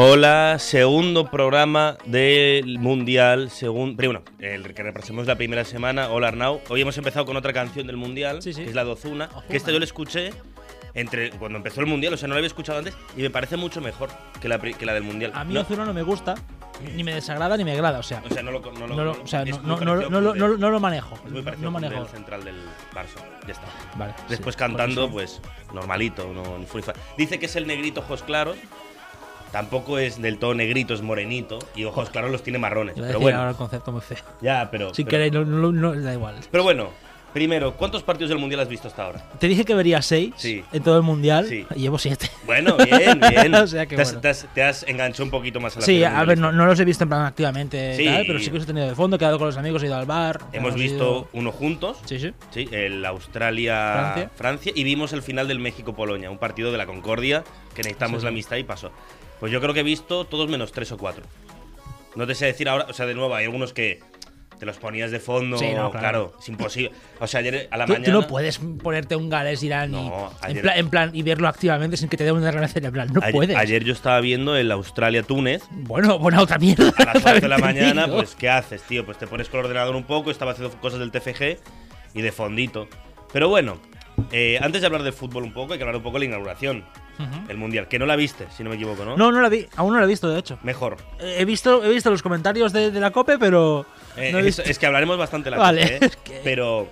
Hola, segundo programa del Mundial, según, bueno, el que repasemos la primera semana. Hola Arnau, hoy hemos empezado con otra canción del Mundial, Sí, sí. que es la de Ozuna, que esta yo la escuché entre cuando empezó el Mundial, o sea, no la había escuchado antes y me parece mucho mejor que la, pri- que la del Mundial. A mí no, Ozuna no me gusta, ni me desagrada ni me agrada, o sea, o sea, no lo, no lo, no lo, o sea, no, lo- manejo, es muy parecido no manejo. el central del Barça, ya está. Vale, Después sí, cantando, pues normalito, no. Dice que es el negrito ojos claros. Tampoco es del todo negrito, es morenito. Y ojos claros los tiene marrones. Pero decir bueno, ahora el concepto muy feo. ya, pero. Si pero, queréis, no, no, no- da igual. pero bueno, primero, ¿cuántos partidos del mundial has visto hasta ahora? Te dije que vería seis Sí. en todo el mundial Sí. y llevo siete. Bueno, bien, bien. O sea que te, has, bueno. te has- te has enganchado un poquito más a la Sí, a ver, no, los he visto en plan activamente, Sí. tal, pero sí que los he tenido de fondo, he quedado con los amigos, he ido al bar. Hemos visto ido- uno juntos. Sí, sí. Sí, el Australia-Francia. Francia. Y vimos el final del México-Polonia, un partido de la Concordia que necesitamos la amistad y pasó. Pues yo creo que he visto todos menos tres o cuatro. No te sé decir ahora, o sea, de nuevo, hay algunos que te los ponías de fondo, Sí, no, claro. claro. es imposible. O sea, ayer a la Tú, tú mañana. no puedes ponerte un Gales Irán y- en, plan, en plan y verlo activamente sin que te dé una derrame cerebral. No ayer, puedes. ayer yo estaba viendo el Australia-Túnez. Bueno, buena otra mierda. A las 11 de la mañana, digo. pues, ¿qué haces, tío? Pues te pones con el ordenador un poco, estaba haciendo cosas del TFG y de fondito. Pero bueno, eh, antes de hablar de fútbol un poco, hay que hablar un poco de la inauguración, Ujú. el Mundial, que no la viste, si no me equivoco, ¿no? No, no la vi. Aún no la he visto, de hecho. Mejor. Eh, He visto, he visto los comentarios de, de la COPE, pero. Eh, no es, visto- es que hablaremos bastante de la Vale, Copa, ¿eh? Pero,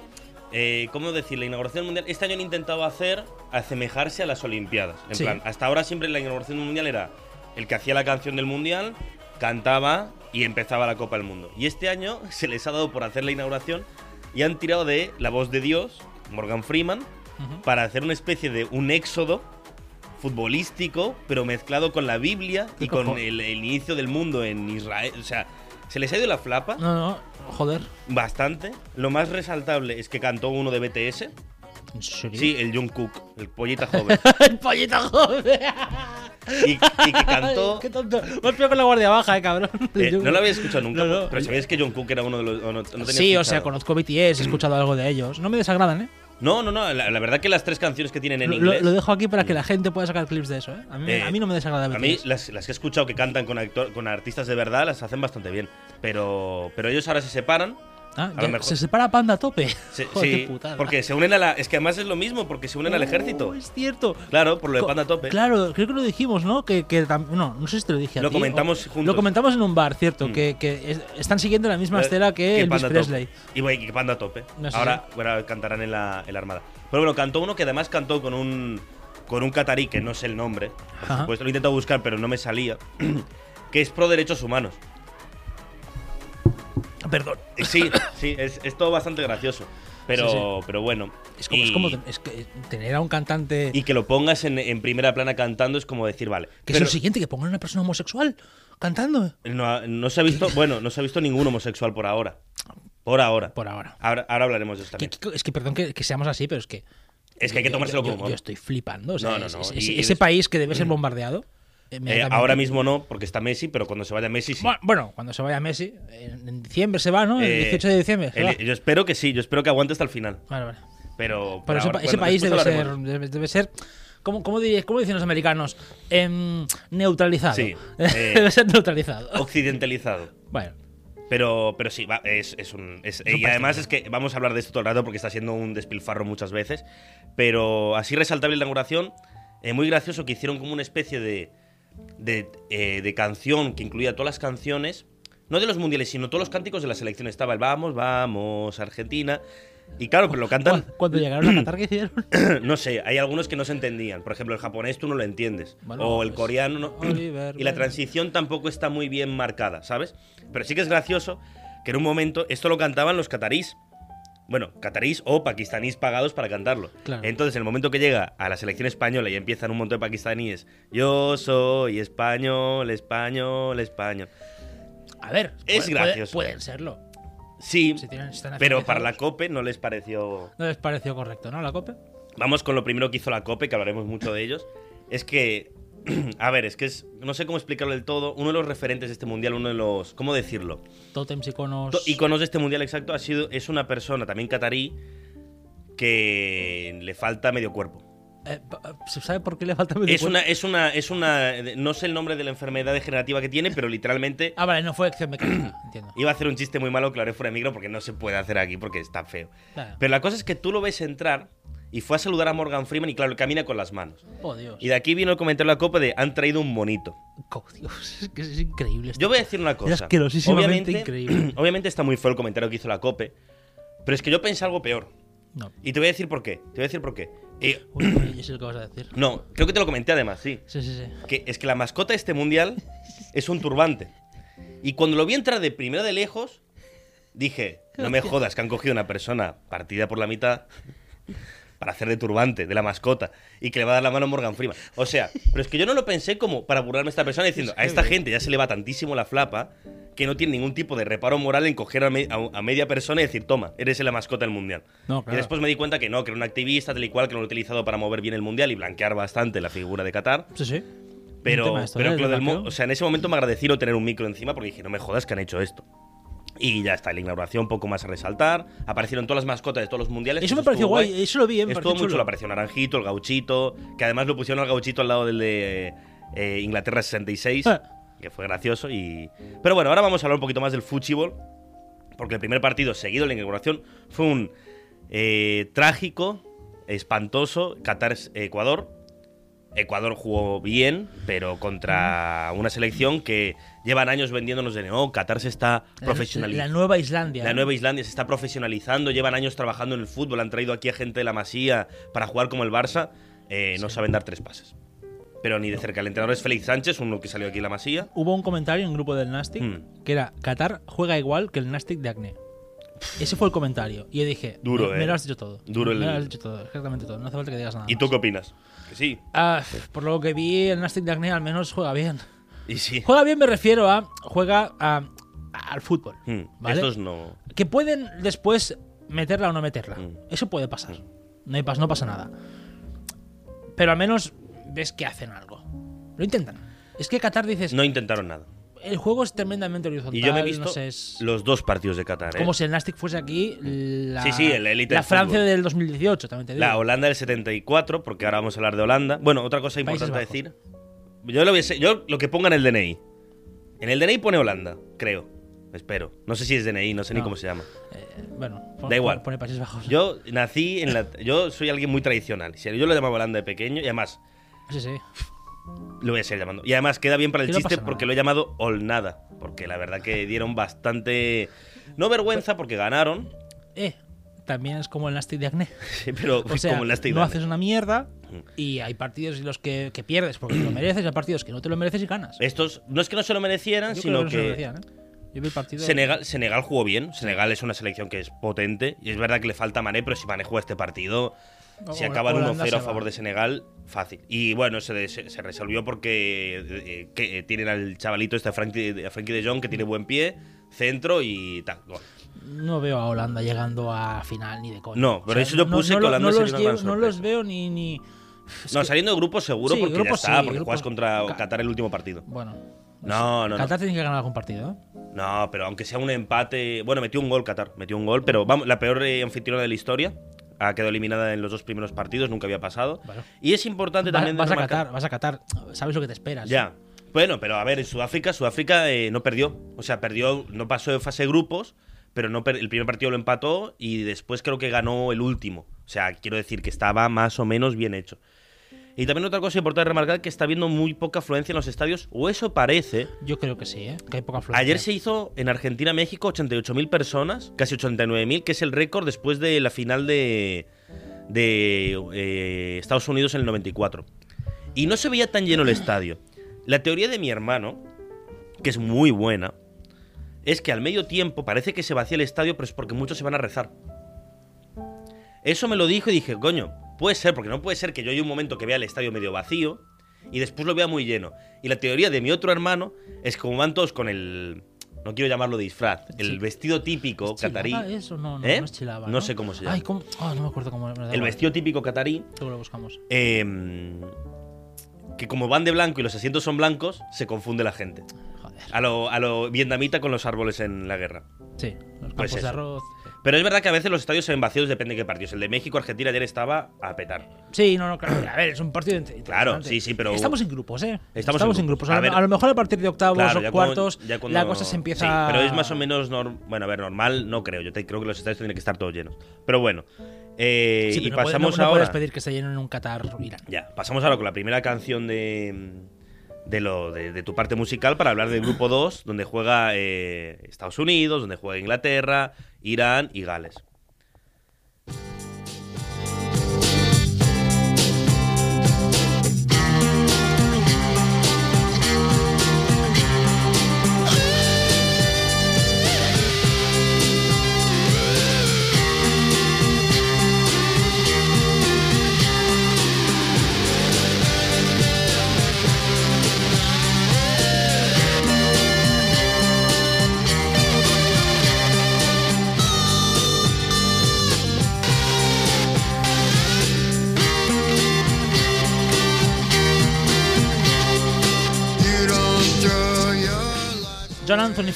eh, ¿cómo decir? La inauguración del Mundial, este año han intentado hacer, asemejarse a las Olimpiadas. En Sí. plan, hasta ahora siempre la inauguración del Mundial era el que hacía la canción del Mundial, cantaba y empezaba la Copa del Mundo. Y este año se les ha dado por hacer la inauguración y han tirado de la voz de Dios, Morgan Freeman, para hacer una especie de un éxodo futbolístico, pero mezclado con la Biblia y ¿Qué con el, el inicio del mundo en Israel. O sea, se les ha ido la flapa No, no, joder. bastante. Lo más resaltable es que cantó uno de BTS. ¿En serio? Sí, el Jungkook, el pollita joven. el pollito joven. Y, y que cantó. Qué tonto. Me has pillado con la guardia baja, eh, cabrón. eh, no lo había escuchado nunca, No, no. pero sabías que Jungkook era uno de los. no- no Sí, o sea, conozco BTS, he escuchado algo de ellos. No me desagradan, ¿eh? No, no, no. La, la verdad que las tres canciones que tienen en Lo, inglés. lo dejo aquí para que la gente pueda sacar clips de eso, ¿eh? A mí, Eh, a mí no me desagrada BTS. A mí, las, las que he escuchado que cantan con, actor- con artistas de verdad, las hacen bastante bien. Pero, pero ellos ahora se separan. Ah, a lo mejor- Se separa Panda a tope. Se- Joder, sí, qué putada. porque se unen a la. Es que además es lo mismo, porque se unen al Oh, ejército. Es cierto. Claro, por lo de Co- Panda Tope. Claro, creo que lo dijimos, ¿no? Que, que no, no sé si te lo dije a Lo ti, comentamos o- juntos. Lo comentamos en un bar, cierto, Mm. que, que es- están siguiendo la misma Eh, estela que Panda Presley. Y bueno, que Panda a tope. No sé ahora, ahora cantarán en la, en la Armada. Pero bueno, cantó uno que además cantó con un con un catarí que no sé el nombre. Por Ajá. supuesto, lo he intentado buscar, pero no me salía. que es pro derechos humanos. Perdón. Eh, Sí, sí, es, es todo bastante gracioso. Pero, Sí, pero bueno. Es como, es como ten- es que tener a un cantante. y que lo pongas en, en primera plana cantando es como decir, vale. que es lo siguiente, que pongan a una persona homosexual cantando. no, no se ha visto, bueno, no se ha visto ningún homosexual por ahora. Por ahora. Por ahora. Ahora, ahora hablaremos de esto también. que- es que perdón que, que seamos así, pero es que. Es que hay que tomárselo yo- con humor. Yo estoy flipando. O sea, No, no, no, es- ese, país que debe ser bombardeado. Eh, ahora mismo no, porque está Messi, pero cuando se vaya Messi sí. Bueno, cuando se vaya Messi, en, diciembre se va, ¿no? El Eh, 18 de diciembre. se el- va. yo espero que sí, yo espero que aguante hasta el final. Vale, vale. Pero, Pero ese, ahora- pa- ese bueno, país debe ser, debe, debe ser ¿cómo, cómo, dicen los americanos? Em, neutralizado. Sí, eh, debe ser neutralizado. occidentalizado. Bueno, Pero, pero sí, va, es, es un. es- y además es que vamos a hablar de esto todo el rato porque está siendo un despilfarro muchas veces. Pero así resaltable la inauguración, eh, muy gracioso que hicieron como una especie de, de, eh, de canción que incluía todas las canciones, no de los mundiales, sino todos los cánticos de la selección. Estaba el Vamos, Vamos, Argentina. Y claro, pero lo cantan. cu- cuando llegaron a Qatar, ¿qué hicieron? no sé, hay algunos que no se entendían. Por ejemplo, el japonés tú no lo entiendes. O el pues, coreano no. Oliver, y la transición tampoco está muy bien marcada, ¿sabes? Pero sí que es gracioso que en un momento esto lo cantaban los catarís. Bueno, catarís o pakistaníes pagados para cantarlo. Claro. Entonces, en el momento que llega a la selección española y empiezan un montón de pakistaníes, yo soy español, español, español. A ver, Es puede- gracioso. puede- pueden serlo. Sí, Si tienen- están pero para la. COPE no les pareció... No les pareció correcto, ¿no? La COPE. Vamos con lo primero que hizo la COPE, que hablaremos mucho de ellos. Es que, a ver, es que es, no sé cómo explicarlo del todo, uno de los referentes de este mundial, uno de los, ¿cómo decirlo? Tótems, iconos. To- Iconos de este mundial exacto ha sido, es una persona también catarí que le falta medio cuerpo. Eh, pa- ¿Se sabe por qué le falta medio Es cuerpo? una, es una, es una, no sé el nombre de la enfermedad degenerativa que tiene, pero literalmente Ah, vale, no fue acción mecánica, entiendo. iba a hacer un chiste muy malo haré fuera de micro porque no se puede hacer aquí porque está feo. Claro. Pero la cosa es que tú lo ves entrar y fue a saludar a Morgan Freeman y claro, camina con las manos. Oh, Dios. Y de aquí vino el comentario de la copa de han traído un monito. Oh, Dios, es que es increíble. esto. Yo voy a decir una cosa. Es asquerosísimamente obviamente, increíble. obviamente está muy feo el comentario que hizo la COPE, pero es que yo pensé algo peor. No. Y te voy a decir por qué. Te voy a decir por qué. Eh, Uy, uy, yo sé lo que vas a decir. no, creo que te lo comenté además, sí. Sí, sí, sí. Que es que la mascota de este mundial es un turbante. Y cuando lo vi entrar de primero de lejos, dije, no me jodas que han cogido una persona partida por la mitad para hacer de turbante de la mascota y que le va a dar la mano a Morgan Freeman. O sea, pero es que yo no lo pensé como para burlarme a esta persona diciendo, a esta gente ya se le va tantísimo la flapa que no tiene ningún tipo de reparo moral en coger a, me- a- a media persona y decir, toma, eres la mascota del mundial. No, Y después me di cuenta que no, que era un activista tal y cual, que lo han utilizado para mover bien el mundial y blanquear bastante la figura de Qatar. Sí, sí. Pero, esto, pero ¿eh? que lo del o sea, en ese momento me agradecí no tener un micro encima porque dije, no me jodas que han hecho esto. Y ya está, la inauguración poco más a resaltar. Aparecieron todas las mascotas de todos los mundiales. Eso me pareció guay, eso lo vi, eh, me Estuvo mucho, chulo. lo apareció Naranjito, el Gauchito, que además lo pusieron al Gauchito al lado del de eh, Inglaterra 66, Ah. que fue gracioso. y Pero bueno, ahora vamos a hablar un poquito más del fútbol, porque el primer partido seguido de la inauguración fue un eh, trágico, espantoso Qatar-Ecuador. Ecuador jugó bien, pero contra una selección que llevan años vendiéndonos de no, Qatar se está profesionalizando. La nueva Islandia. La. Nueva Islandia se está profesionalizando, llevan años trabajando en el fútbol, han traído aquí a gente de la Masía para jugar como el Barça, eh, no saben dar tres pases. Pero ni de cerca. El entrenador es Félix Sánchez, uno que salió aquí en la Masía. Hubo un comentario en el grupo del Nastic Hmm. que era Qatar juega igual que el Nastic de Acne. Ese fue el comentario. Y yo dije, Duro, me, eh. me lo has dicho todo. Duro Me el- lo has dicho todo, exactamente todo. No hace falta que digas nada. ¿Y más. tú qué opinas? Que sí. Ah, por lo que vi, el Nastic de Acne al menos juega bien. Y sí. Juega bien me refiero a juega a- al fútbol. Hmm, ¿vale? Estos no. Que pueden después meterla o no meterla. Mm. Eso puede pasar. No, hay pas- no pasa nada. Pero al menos ves que hacen algo. Lo intentan. Es que Qatar dices, No intentaron nada. el juego es tremendamente horizontal. Y yo me he visto no sé, es los dos partidos de Qatar. ¿eh? como si el Nastic fuese aquí la, Sí, sí, el élite la del Francia fútbol. del 2018, también te digo. La Holanda del 74, porque ahora vamos a hablar de Holanda. Bueno, otra cosa Países importante a decir. Yo lo, voy a se- yo lo que ponga en el DNI. En el DNI pone Holanda, creo. Espero. No sé si es DNI, no sé ni cómo se llama. Eh, bueno, pon- Da igual. pon- Pone Países Bajos. Yo nací en la. Yo soy alguien muy tradicional. Yo lo llamaba Holanda de pequeño y además Sí, sí. lo voy a seguir llamando. Y además queda bien para el no chiste porque lo he llamado Olnada. Porque la verdad que dieron bastante. No vergüenza porque ganaron. Eh, también es como el Nastic de Acne. sí, Pero O sea, como en la no haces una mierda y hay partidos en los que, que pierdes porque te lo mereces y hay partidos que no te lo mereces y ganas. Estos no es que no se lo merecieran, Yo creo sino no se lo que. merecían, ¿eh? Yo vi el partido. Senegal, Senegal jugó bien. Senegal es una selección que es potente. Y es verdad que le falta Mané, pero si Mané juega este partido, si acaban Holanda 1-0 se a favor de Senegal, fácil. Y bueno, se, se- se resolvió porque eh, que, eh, tienen al chavalito este, a Frankie, de- a Frankie de Jong, que tiene buen pie, centro y tal. No veo a Holanda llegando a final ni de coña. No, pero eso yo puse que lo- Holanda no los, llevo- no los veo ni. ni... No, que- saliendo de grupos seguro Sí, porque grupos ya está, sí, porque grupos- juegas contra Ca- Qatar el último partido. Bueno. No, no, no. Qatar tiene que ganar algún partido, ¿eh? No, pero aunque sea un empate. Bueno, metió un gol Qatar, metió un gol, pero vamos, la peor eh, anfitriona de la historia. Ha quedado eliminada en los dos primeros partidos, nunca había pasado. Bueno. Y es importante Va- también. vas a Qatar, vas a Qatar. Sabes lo que te esperas. Ya. Bueno, pero a ver, en Sudáfrica, Sudáfrica eh, no perdió. O sea, perdió, no pasó de fase de grupos, pero no el primer partido lo empató y después creo que ganó el último. O sea, quiero decir que estaba más o menos bien hecho. Y también otra cosa importante remarcar que está habiendo muy poca afluencia en los estadios, o eso parece. Yo creo que sí, ¿eh? Que hay poca afluencia. Ayer se hizo en Argentina, México, 88.000 personas, casi 89.000, que es el récord después de la final de, de eh, Estados Unidos en el 94. Y no se veía tan lleno el estadio. La teoría de mi hermano, que es muy buena, es que al medio tiempo parece que se vacía el estadio, pero es porque muchos se van a rezar. Eso me lo dijo y dije, coño, puede ser, porque no puede ser que yo haya un momento que vea el estadio medio vacío y después lo vea muy lleno. Y la teoría de mi otro hermano es que como van todos con el. No quiero llamarlo disfraz, el Sí. vestido típico catarí. No, no, ¿Eh? no es chilaba. No sé cómo se llama. Ay, ¿cómo? Ah, no me acuerdo cómo era. El vestido típico catarí, Luego lo buscamos. eh, que como van de blanco y los asientos son blancos, se confunde la gente. A lo, a lo vietnamita con los árboles en la guerra. Sí, los Pues campos de eso. arroz. Pero es verdad que a veces los estadios se ven vacíos, depende de qué partidos. El de México, Argentina ayer estaba a petar. Sí, no, no, claro. A ver, es un partido Claro, sí, sí, pero- Estamos en grupos, ¿eh? Estamos Estamos, en en grupos. A, A ver- a lo mejor a partir de octavos Claro, o cuando- cuartos, ya cuando- la cosa se empieza. Sí, pero es más o menos. norm- bueno, a ver, normal no creo. Yo te- creo que los estadios tienen que estar todos llenos. Pero bueno. eh, Sí, y no puede- pasamos no, no ahora. puedes pedir que se llenen en un Qatar Irán. Ya, pasamos ahora con la primera canción de. De, lo, de, de tu parte musical para hablar del grupo 2, donde juega eh, Estados Unidos, donde juega Inglaterra, Irán y Gales.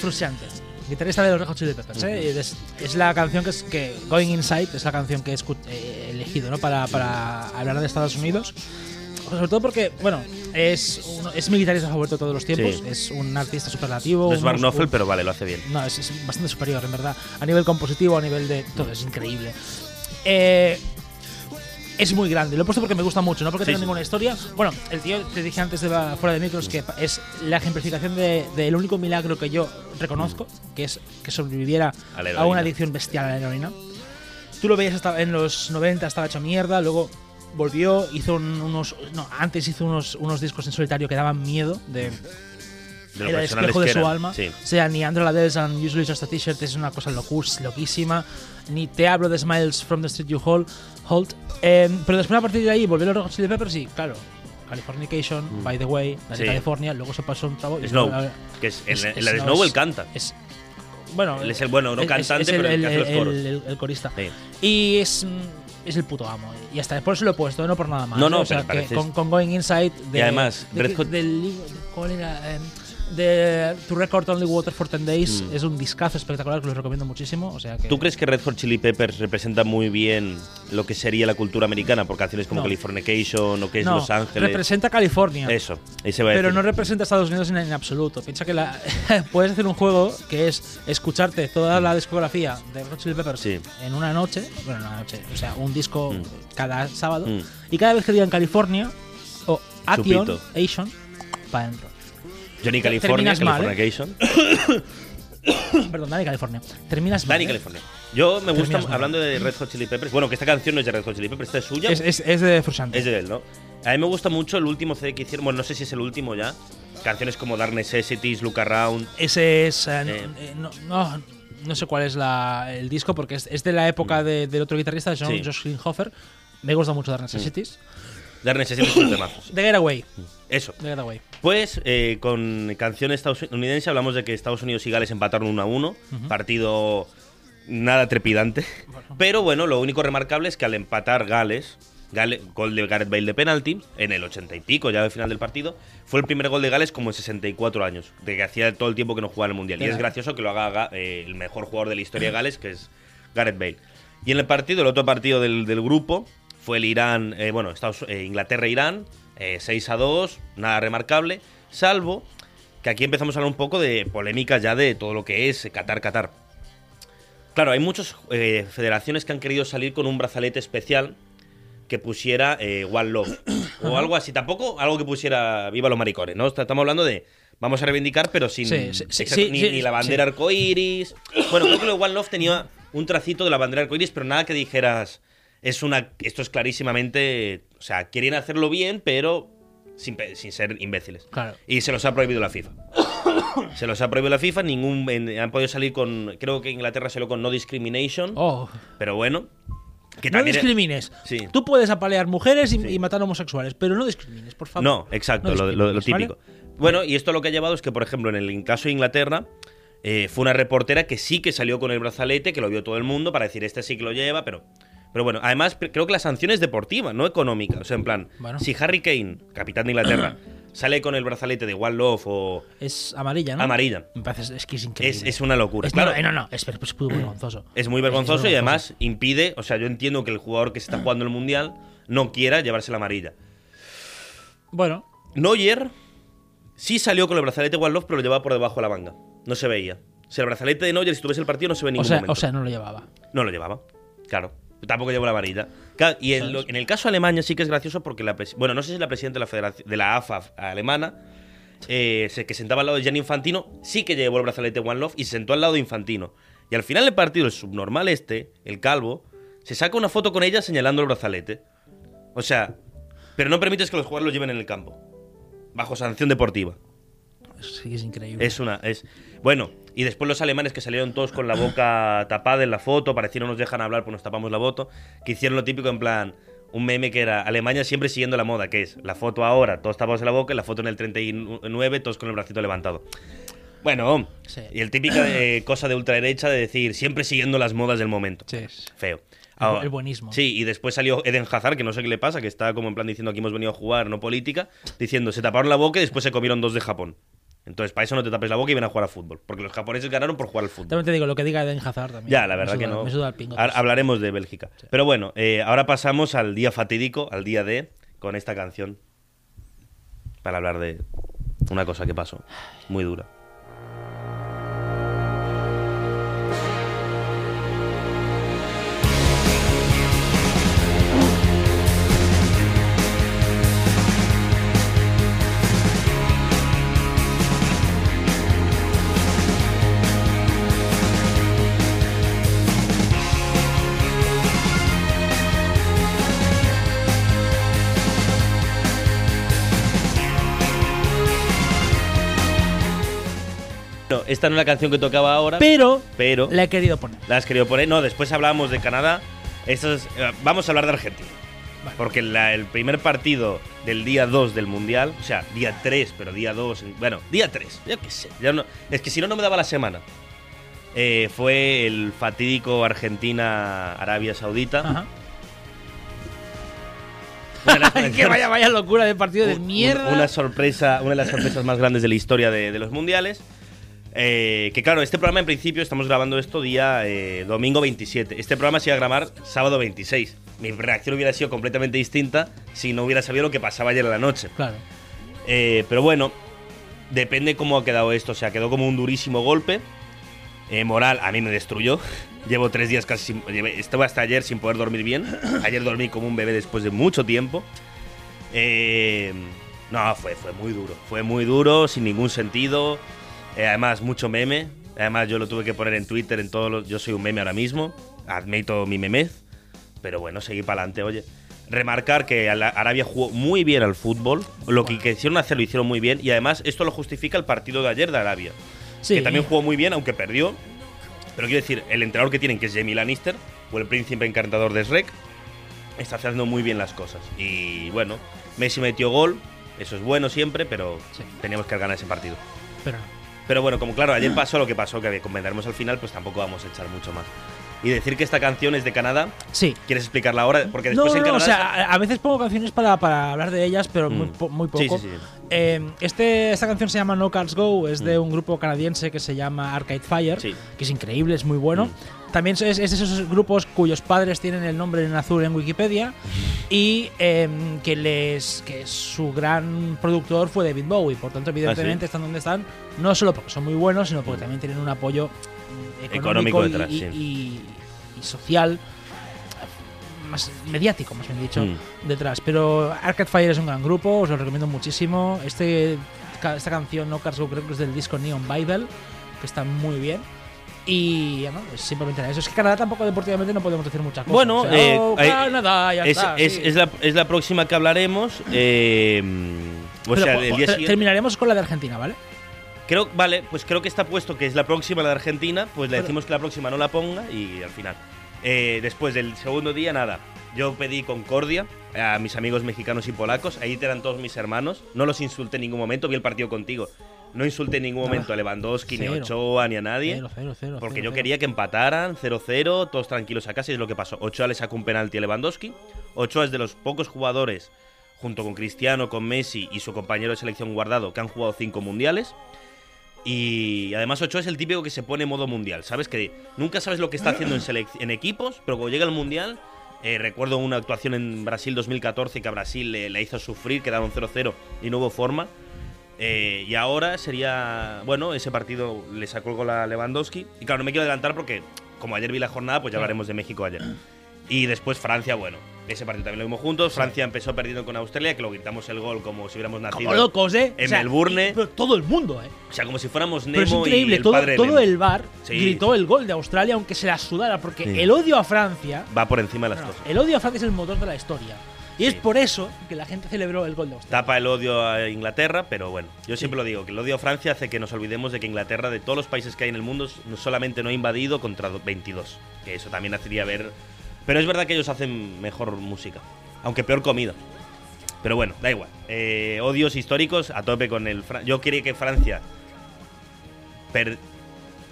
John Anthony Frusciante, guitarrista de los Red Hot Chili Peppers. ¿eh? Es, es la canción que es que Going Inside es la canción que he eh, elegido ¿no? para, para hablar de Estados Unidos. Sobre todo porque, bueno, es, uno- es mi guitarrista favorito de todos los tiempos. Sí. Es un artista superlativo. No es un- Mark Knopfler, un- pero vale, lo hace bien. No, es, es bastante superior, en verdad. A nivel compositivo, a nivel de. Todo es increíble. Eh, es muy grande. Lo he puesto porque me gusta mucho, no porque Sí, tenga sí. ninguna historia. Bueno, el tío, te dije antes de la- fuera de micros, que es la ejemplificación de- del único milagro que yo reconozco, que es que sobreviviera A una adicción bestial a la heroína. Tú lo veías hasta en los 90, estaba hecho mierda, luego volvió, hizo un- unos. No, antes hizo unos, unos discos en solitario que daban miedo de, De el espejo de su eran. alma. Sí. O sea, ni Andrew Ladels and Usually Just a T-shirt es una cosa locus, loquísima. Ni te hablo de Smiles from the Street You Hold. Hold. Eh, pero después a partir de ahí volvió los Red Hot Chili Peppers y, claro, Californication, By the Way, la de Mm. Sí. California, luego se pasó un trabajo. y Snow, luego- que es, en, es- en la de no, Snow él canta. Es, bueno, Él es el bueno, no es- cantante, es el, pero el que hace los coros. el- el corista. Sí. Y es, mm, es el puto amo. Y hasta después se lo he puesto, no por nada más. No, ¿eh? no, o sea, pero que con, con Going Inside. De, Y además, de Red Hot- de- ¿Cuál era? Em, de To Record Only Water for 10 Days. Mm. Es un discazo espectacular que los recomiendo muchísimo. O sea que. ¿Tú crees que Red Hot Chili Peppers representa muy bien lo que sería la cultura americana por canciones como No. Californication o que es no, Los Ángeles? representa California. Eso, ese va a Pero decir. no representa a Estados Unidos en, en absoluto. Piensa que la, puedes hacer un juego que es escucharte toda la discografía de Red Hot Chili Peppers Sí. en una noche, bueno, en una noche, o sea, un disco Mm. cada sábado, Mm. y cada vez que digan California o Action. Asian, para adentro. Johnny California, terminas mal, ¿eh? Californication. Perdón, Dani California. Terminas mal, Dani ¿eh? California. Yo me gusta, Terminas mal. hablando de Red Hot Chili Peppers, bueno, que esta canción no es de Red Hot Chili Peppers, esta es suya. Es, es, es de Frusciante. Es de él, ¿no? A mí me gusta mucho el último CD que hicieron, bueno, no sé si es el último ya. Canciones como Dark Necessities, Look Around. Ese es. eh, no- Eh. no, no, no sé cuál es la- el disco porque es, es de la época de- del otro guitarrista, John, Mm. Sí. Josh Klinghoffer. Me gusta mucho Dark Necessities. Dark Necessities es un temazo. The Getaway. Eso. The Getaway. Pues eh, con canción estadounidense hablamos de que Estados Unidos y Gales empataron 1 a 1. Partido nada trepidante. Pero bueno, lo único remarcable es que al empatar Gales, Gale- gol de Gareth Bale de penalti, en el 80 y pico, ya al final del partido, fue el primer gol de Gales como en 64 años, de que hacía todo el tiempo que no jugaba en el Mundial. Y es gracioso que lo haga Ga- eh, el mejor jugador de la historia de Gales, que es Gareth Bale. Y en el partido, el otro partido del, del grupo, fue el Irán, eh, bueno, Estados, eh, Inglaterra-Irán, eh, 6 a 2, nada remarcable, salvo que aquí empezamos a hablar un poco de polémica ya de todo lo que es Qatar-Qatar. Claro, hay muchas eh, federaciones que han querido salir con un brazalete especial que pusiera eh, One Love o algo así. Tampoco algo que pusiera Viva los maricones, ¿no? Estamos hablando de vamos a reivindicar, pero sin Sí, sí, sí, exacto, sí, ni, la bandera arcoiris. Bueno, creo que One Love tenía un tracito de la bandera arcoiris, pero nada que dijeras es una esto es clarísimamente, o sea, quieren hacerlo bien, pero sin, sin ser imbéciles. Claro. Y se los ha prohibido la FIFA. se los ha prohibido la FIFA, ningún en- han podido salir con creo que Inglaterra salió con no discrimination. Oh, Pero bueno, Que no discrimines. Sí. Tú puedes apalear mujeres y, Sí. y matar homosexuales, pero no discrimines, por favor. No, exacto, No lo, lo- lo típico. Bueno, y esto lo que ha llevado es que, por ejemplo, en el caso de Inglaterra, eh, fue una reportera que sí que salió con el brazalete, que lo vio todo el mundo, para decir, este sí que lo lleva, pero... Pero bueno, además creo que la sanción es deportiva, no económica. O sea, en plan, Bueno. si Harry Kane, capitán de Inglaterra, sale con el brazalete de One Love o... Es amarilla, ¿no? Amarilla. Me parece es que es increíble. Es, es una locura. Es- claro, no, eh, no, no, es, es muy vergonzoso. es muy vergonzoso y además impide, o sea, yo entiendo que el jugador que se está jugando el Mundial no quiera llevarse la amarilla. Bueno, Neuer sí salió con el brazalete One Love, pero lo llevaba por debajo de la manga. No se veía. O sea, el brazalete de Neuer, si tuviese el partido, no se ve en o ningún sea, momento. o sea, no lo llevaba. no lo llevaba. Claro. Tampoco llevó la. Claro, y en, lo- en el caso de Alemania sí que es gracioso porque la bueno, no sé si la presidenta de la federación de la AFA alemana eh, se- que sentaba al lado de Gianni Infantino, sí que llevó el brazalete One Love y se sentó al lado de Infantino. Y al final del partido, el subnormal este, el calvo, se saca una foto con ella señalando el brazalete. O sea, pero no permites que los jugadores lo lleven en el campo. Bajo sanción deportiva. Sí, es increíble. Es una. Es. Bueno, y después los alemanes que salieron todos con la boca tapada en la foto, parecieron nos dejan hablar, pues nos tapamos la foto, que hicieron lo típico en plan. Un meme que era Alemania siempre siguiendo la moda, que es la foto ahora, todos tapados en la boca, y la foto en el 39, todos con el bracito levantado. Bueno, Sí. y el típica eh, cosa de ultraderecha de decir siempre siguiendo las modas del momento. Sí. Feo. El buenismo. Sí, y después salió Eden Hazard, que no sé qué le pasa, que está como en plan diciendo aquí hemos venido a jugar, no política, diciendo se taparon la boca y después se comieron dos de Japón. Entonces, para eso no te tapes la boca y ven a jugar al fútbol. Porque los japoneses ganaron por jugar al fútbol. También te digo, lo que diga Eden Hazard también. Ya, la verdad que no. Me suda el pingo. Ha- Hablaremos de Bélgica. Pero bueno, eh, ahora pasamos al día fatídico, al día de, con esta canción. Para hablar de una cosa que pasó. Muy dura. Esta no es la canción que tocaba ahora, Pero pero la he querido poner. la has querido poner. No, después hablamos de Canadá. Esto es- eh, vamos a hablar de Argentina. Vale. Porque la- el primer partido del día 2 del Mundial, o sea, día 3, pero día 2, bueno, día 3, yo qué sé. ya no- es que si no, no me daba la semana. Eh, fue el fatídico Argentina-Arabia Saudita. Ajá. Que vaya, vaya locura de partido de un- mierda. Una sorpresa, una de las sorpresas más grandes de la historia de, de los mundiales. Eh, que claro, este programa en principio estamos grabando esto día eh, domingo 27. Este programa se iba a grabar sábado 26. Mi reacción hubiera sido completamente distinta si no hubiera sabido lo que pasaba ayer a la noche. Claro. Eh, pero bueno, depende cómo ha quedado esto. O sea, quedó como un durísimo golpe. Moral, a mí me destruyó. Llevo tres días casi sin. Estuve hasta ayer sin poder dormir bien. Ayer dormí como un bebé después de mucho tiempo. No, fue, fue muy duro. Fue muy duro, sin ningún sentido. Eh, además, mucho meme. Además, yo lo tuve que poner en Twitter, en todos los. Yo soy un meme ahora mismo. Admito mi memez. Pero bueno, seguí para adelante, oye. Remarcar que Arabia jugó muy bien al fútbol. Lo que quisieron hacer lo hicieron muy bien. Y además, esto lo justifica el partido de ayer de Arabia. Sí. Que también jugó muy bien, aunque perdió. Pero quiero decir, el entrenador que tienen, que es Jamie Lannister, o el príncipe encantador de Shrek, está haciendo muy bien las cosas. Y bueno, Messi metió gol. Eso es bueno siempre, pero Sí. teníamos que ganar ese partido. Pero no. Pero bueno, como claro, ayer pasó lo que pasó, que comentaremos al final, pues tampoco vamos a echar mucho más. Y decir que esta canción es de Canadá, Sí. ¿quieres explicarla ahora? Porque No, después en no, Canadá. o sea, a, veces pongo canciones para, para hablar de ellas, pero muy, Mm. muy Sí, poco. sí, sí. Eh, este, esta canción se llama No Cars Go, es de Mm. un grupo canadiense que se llama Arcade Fire, Sí. que es increíble, es muy bueno. Mm. También es, es de esos grupos cuyos padres tienen el nombre en azul en Wikipedia y em, que les que su gran productor fue David Bowie. Por tanto, evidentemente Ah, están donde están, no solo porque son muy buenos, sino porque también tienen un apoyo mm, Económico detrás, y- sí. y- y social más mediático, más bien dicho, Mm. detrás. Pero Arcade Fire es un gran grupo, os lo recomiendo muchísimo. Este, esta canción, No Cars Go, creo que es del disco Neon Bible, que está muy bien. Y ya no, es simplemente eso. Es que Canadá tampoco deportivamente no podemos decir muchas cosas. Bueno, O sea, eh, oh, Canadá, ya Es, está. es- sí. es la, es la próxima que hablaremos. eh, o Pero, sea, el día siguiente. terminaremos con la de Argentina, ¿vale? Creo, vale, pues creo que está puesto que es la próxima la de Argentina, pues le Pero- decimos que la próxima no la ponga y al final. Eh, después del segundo día, nada. Yo pedí concordia a mis amigos mexicanos y polacos. Ahí eran todos mis hermanos. No los insulté en ningún momento. Vi el partido contigo. No insulté en ningún momento a Lewandowski, ni a. Ochoa, ni a nadie. Cero, cero, cero, Porque yo quería que empataran 0-0, todos tranquilos a casa, y es lo que pasó. Ochoa le sacó un penalti a Lewandowski. Ochoa es de los pocos jugadores, junto con Cristiano, con Messi y su compañero de selección guardado, que han jugado cinco mundiales. Y además Ochoa es el típico que se pone en modo mundial, ¿sabes? Que nunca sabes lo que está haciendo en, en equipos, pero cuando llega el mundial, eh, recuerdo una actuación en Brasil 2014 que a Brasil le, le hizo sufrir, quedaron 0-0 y no hubo forma. Eh, y ahora sería, bueno, ese partido le sacó el gol a Lewandowski. Y claro, no me quiero adelantar porque como ayer vi la jornada, pues ya hablaremos de México ayer. Y después Francia, bueno, ese partido también lo vimos juntos. Francia empezó perdiendo con Australia, que lo gritamos el gol como si hubiéramos nacido. Como locos, ¿eh? En Melbourne. y- pero todo el mundo, ¿eh? O sea, como si fuéramos Nemo Pero es increíble, y el todo, padre todo Nemo. el bar Sí. gritó el gol de Australia, aunque se la sudara, porque Sí. el odio a Francia. Va por encima de las no, cosas. el odio a Francia es el motor de la historia. Y es por eso que la gente celebró el gol de Australia. Tapa el odio a Inglaterra, pero bueno, yo siempre lo digo, que el odio a Francia hace que nos olvidemos de que Inglaterra, de todos los países que hay en el mundo, solamente no ha invadido contra 22. Que eso también hacería ver... Pero es verdad que ellos hacen mejor música, aunque peor comida. Pero bueno, da igual. Eh, odios históricos a tope con el... Fra- Yo quería que Francia per-